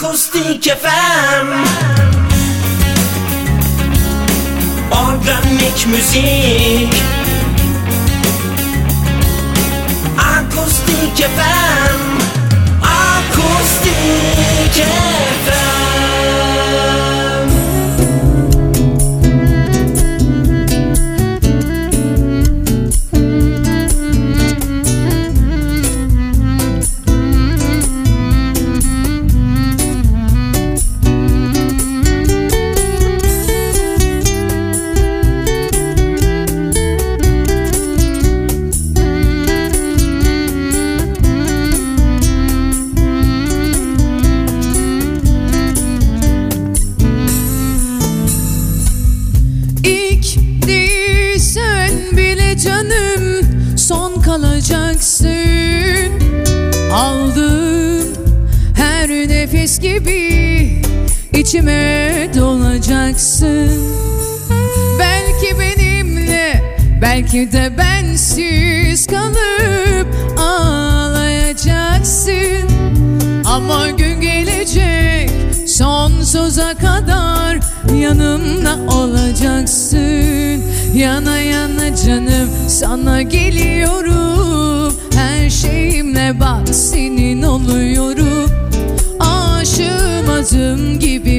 Akustik FM Organik müzik. Akustik FM Akustik FM kalacaksın. Aldığım her nefes gibi içime dolacaksın. Belki benimle belki de bensiz kalıp ağlayacaksın. Ama gün gelecek sonsuza kadar yanımda olacaksın. Yana yana canım sana geliyorum. Her şeyimle bak senin oluyorum. Aşığım adım gibi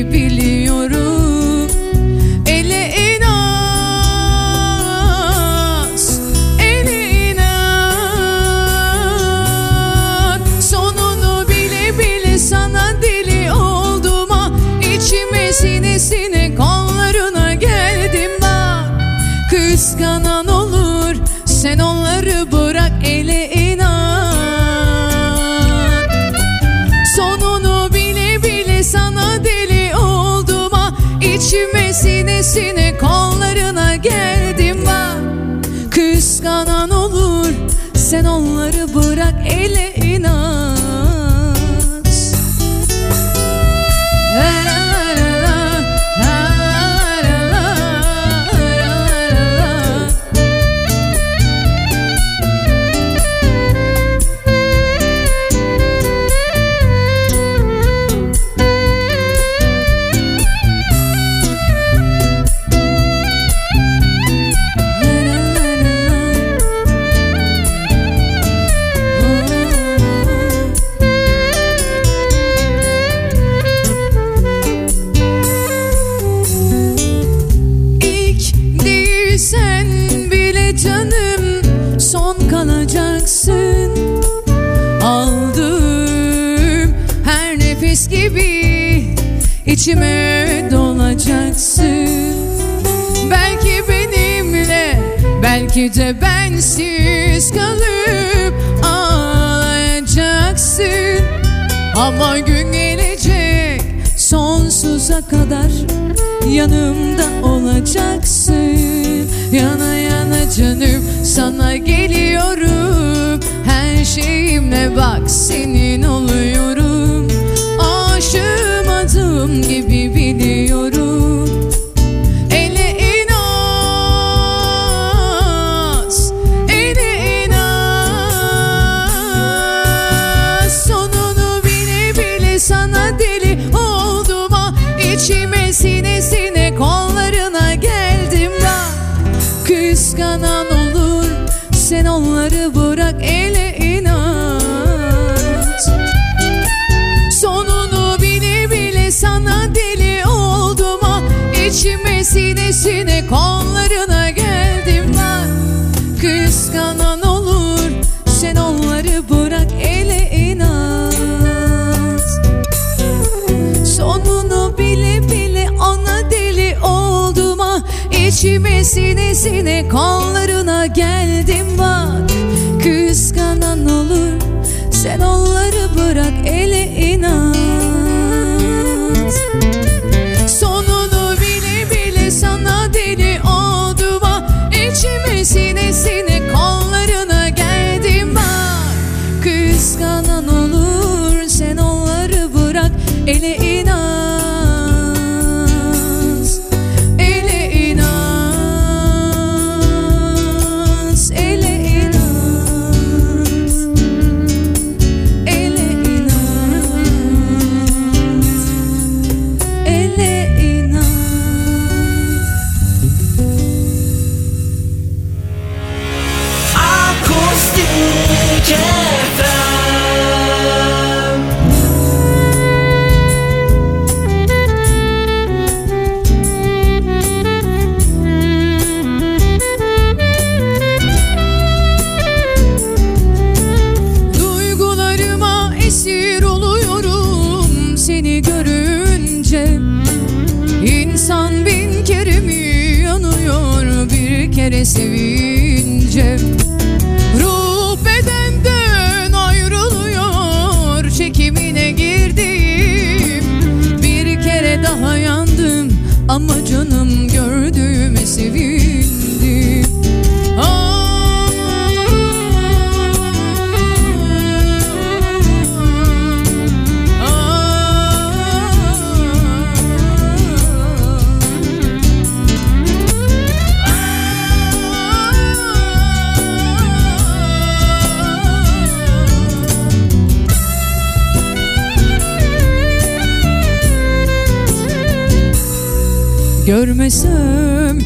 içime dolacaksın. Belki benimle belki de bensiz kalıp ağlayacaksın. Ama gün gelecek sonsuza kadar yanımda olacaksın. Yana yana canım sana geliyorum. Her şeyimle bak senin İçime sinesine kollarına geldim bak. Kıskanan olur sen onları bırak ele inat. Sonunu bile bile sana deli oldum ah İçime sinesine kollarına geldim bak. Kıskanan olur sen onları bırak ele inat Görmesem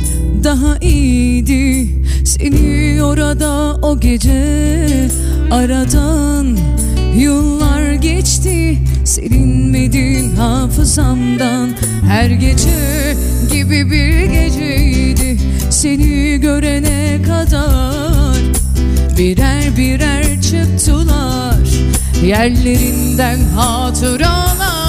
daha iyiydi. Seni orada o gece Aradan yıllar geçti. Silinmedin hafızamdan. Her gece gibi bir geceydi. Seni görene kadar Birer birer çıktılar. Yerlerinden hatıralar.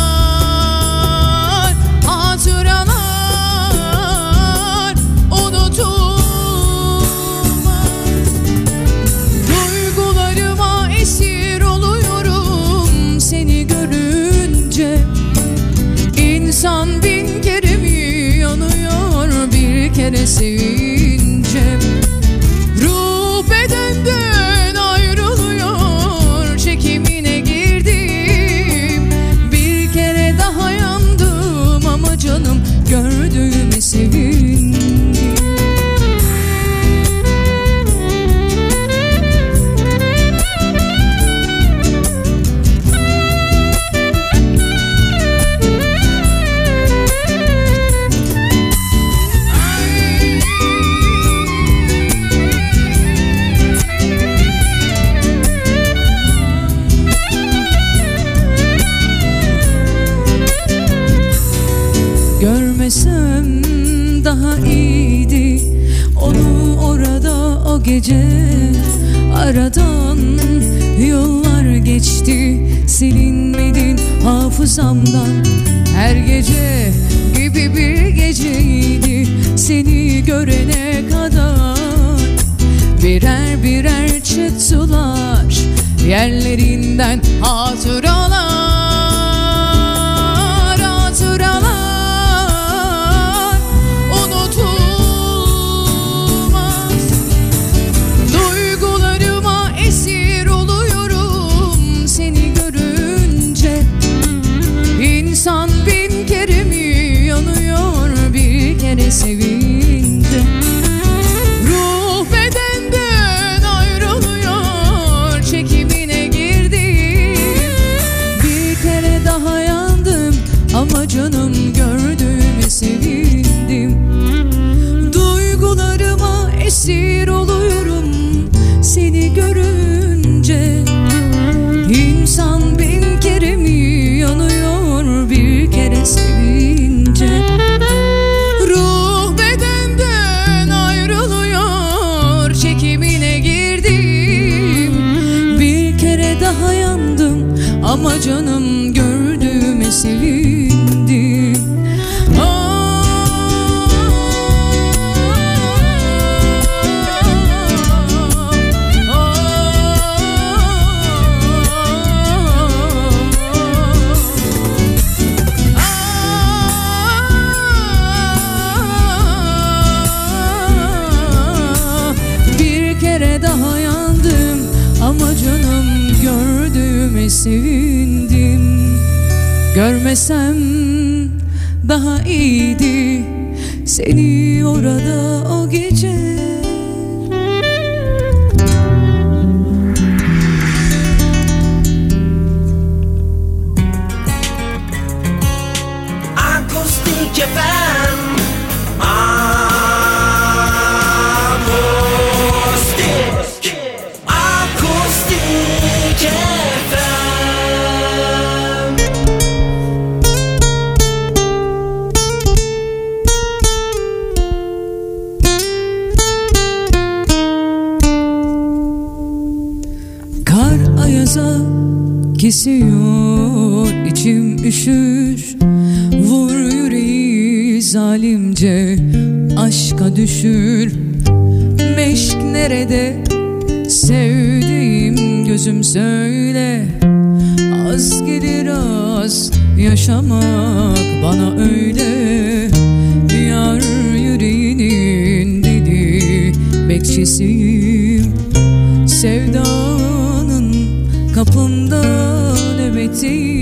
eres civil. iyiydi. Onu orada o gece aradan yıllar geçti. Silinmedin hafızamdan. Her gece gibi bir geceydi. Seni görene kadar Birer birer çıktılar yerlerinden hatıralar. maybe görmesem daha iyiydi. Seni orada Kesiyor içim üşür. Vur yüreği zalimce Aşka düşür. Meşk nerede? Sevdiğim gözüm söyle. Az gelir az yaşamak bana öyle. Yar yüreğinin dedi bekçisiyim. Sevdam empty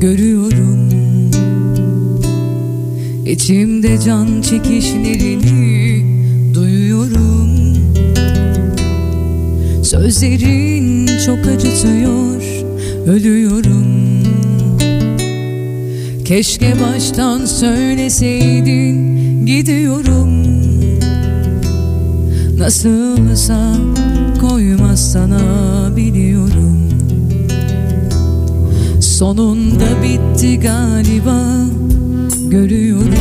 Görüyorum. İçimde can çekişlerini Duyuyorum. Sözlerin çok acıtıyor Ölüyorum. Keşke baştan söyleseydin Gidiyorum. Nasılsa koymaz sana biliyorum Sonunda bitti galiba. Görüyorum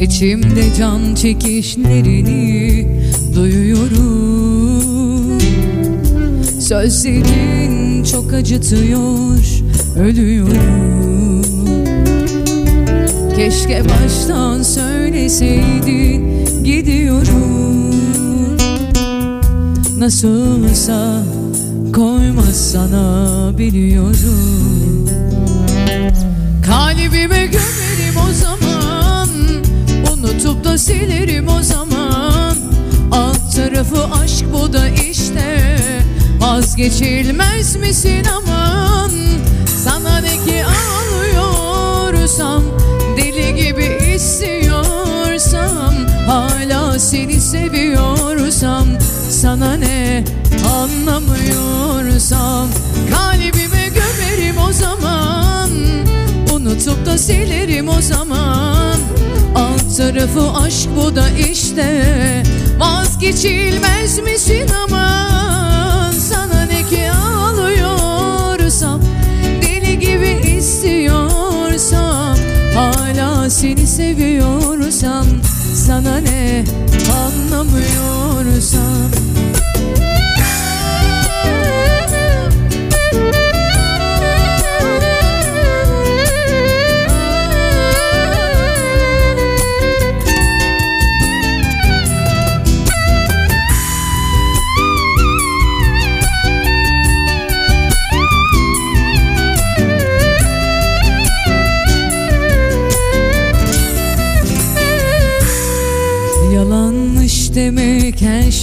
İçimde can çekişlerini duyuyorum. Sözlerin çok acıtıyor ölüyorum. Keşke baştan söyleseydin gidiyorum. Nasılsa koymaz sana biliyorum. Kalbime gömerim o zaman Unutup da silerim o zaman. Alt tarafı aşk bu da işte. Vazgeçilmez misin aman? Sana ne ki ağlıyorsam Deli gibi istiyorsam Hala seni seviyorsam Sana ne anlamıyorsam Kalbime gömerim o zaman. Unutup da silerim o zaman. Alt tarafı aşk bu da işte. Vazgeçilmez misin aman? Sana ne ki ağlıyorsam Deli gibi istiyorsam Hala seni seviyorsam Sana ne anlamıyorsam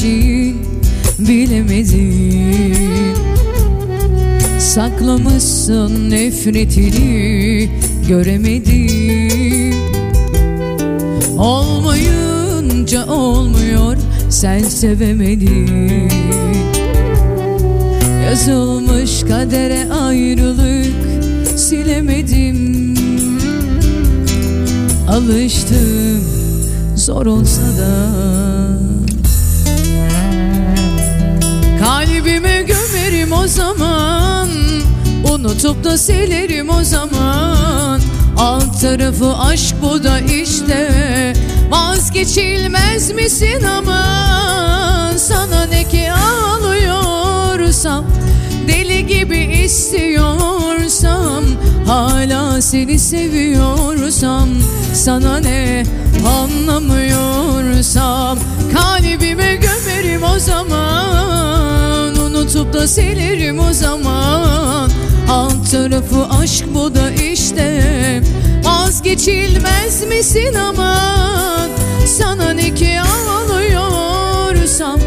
şeyi bilemedim. Saklamışsın nefretini göremedim. Olmayınca olmuyor sen sevemedin. Yazılmış kadere ayrılık silemedim. Alıştım zor olsa da gömerim o zaman. Unutup da silerim o zaman. Alt tarafı aşk bu da işte. Vazgeçilmez misin aman? Sana ne ki ağlıyorsam Deli gibi istiyorsam Hala seni seviyorsam Sana ne anlamıyorsam Kalbime gömerim o zaman Unutup da silerim o zaman. Alt tarafı aşk bu da işte. Vazgeçilmez misin aman? Sana ne ki ağlıyorsam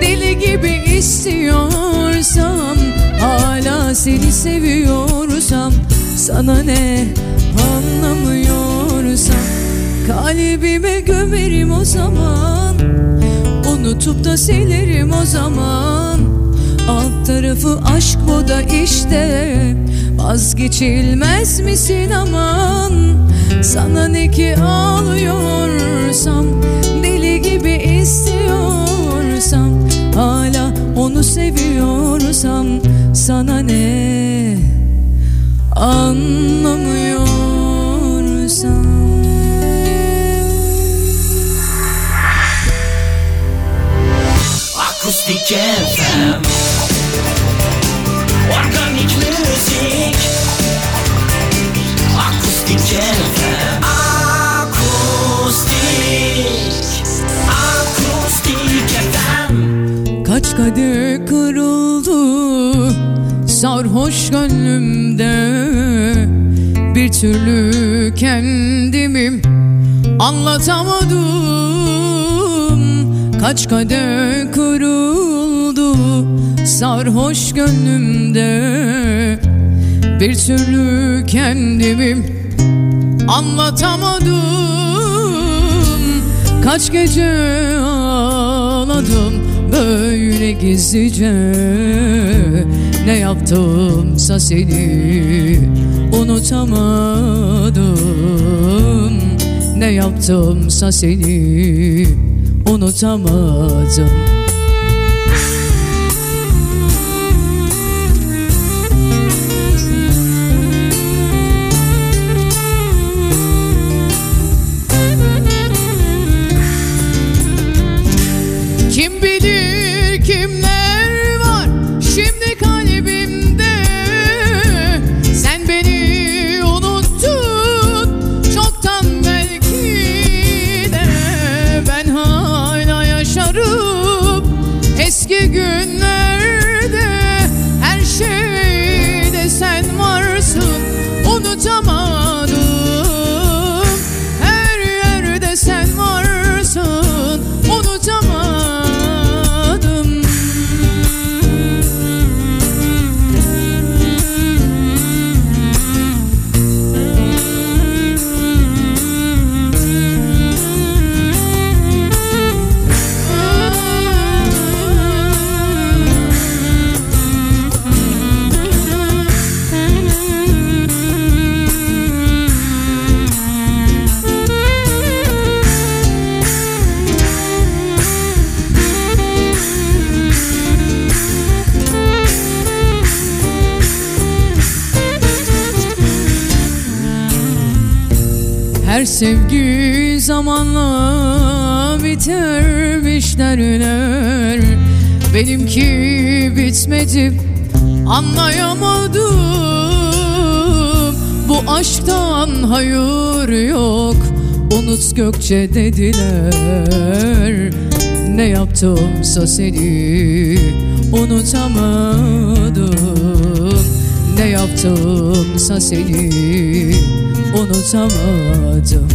Deli gibi istiyorsam Hala seni seviyorsam Sana ne anlamıyorsam. Kalbime gömerim o zaman Unutup da silerim o zaman Alt tarafı aşk bu da işte. Vazgeçilmez misin aman? Sana ne ki ağlıyorsam Deli gibi istiyorsam Hala onu seviyorsam Sana ne? Anlamıyorsam. Akustik FM Kaç kadeh kırıldı. Sarhoş gönlümde Bir türlü kendimi anlatamadım. Kaç kadeh kırıldı. Sarhoş gönlümde Bir türlü kendimi anlatamadım. Kaç gece ağladım böyle gizlice Ne yaptımsa seni unutamadım. Ne yaptımsa seni unutamadım sevgi zamanla bitermiş derler Benimki bitmedi anlayamadım. Bu aşktan hayır yok Unut Gökçe dediler. Ne yaptımsa seni unutamadım. Ne yaptımsa seni unutamadım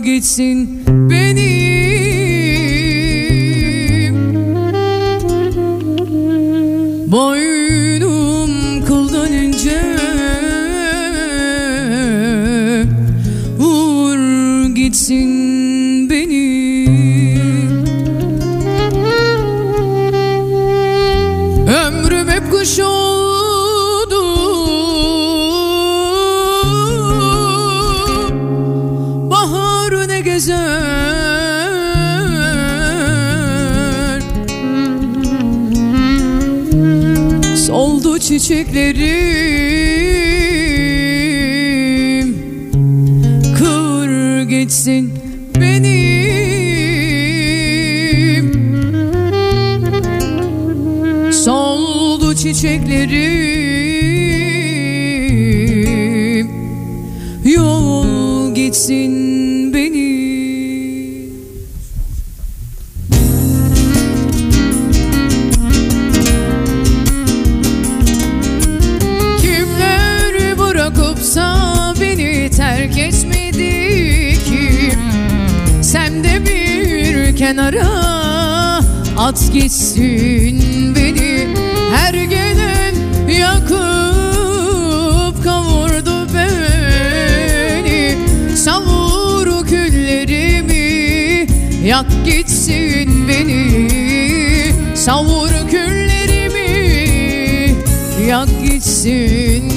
Vur gitsin çiçeklerim Yol gitsin benim Kimler bırakıpsa beni terk etmedi ki? Sen de bir kenara at gitsin beni yak gitsin beni. Savur küllerimi yak gitsin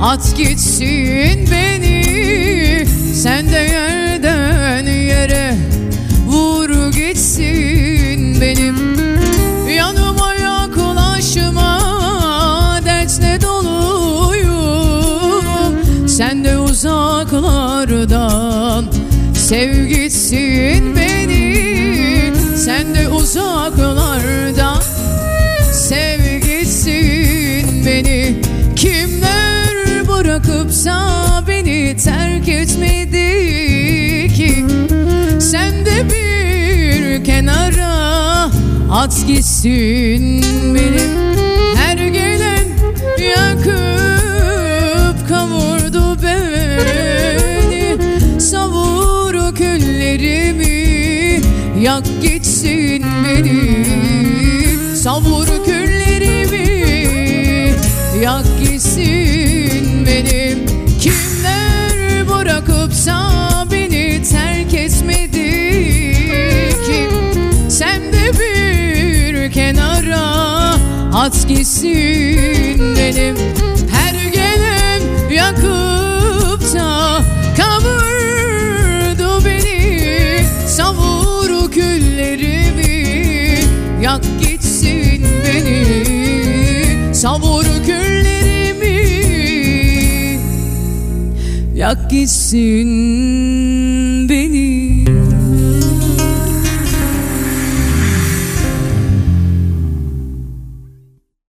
At gitsin beni Sen de yerden yere Vur gitsin benim. Yanıma yaklaşma Dertle doluyum. Sen de uzaklardan Sev gitsin beni. Sen de uzaklardan Sev gitsin beni. Kimler bırakıpsa beni terk etmedi ki. Sen de bir kenara at gitsin beni Her gelen yakıp kavurdu beni. Savur küllerimi yak gitsin beni Savur küllerimi yak gitsin beni terk etmedi Sen de bir kenara at gitsin benim. Her gelen yakıp da kavurdu beni. Savur küllerimi yak gitsin beni. Savur küllerimi Yakisin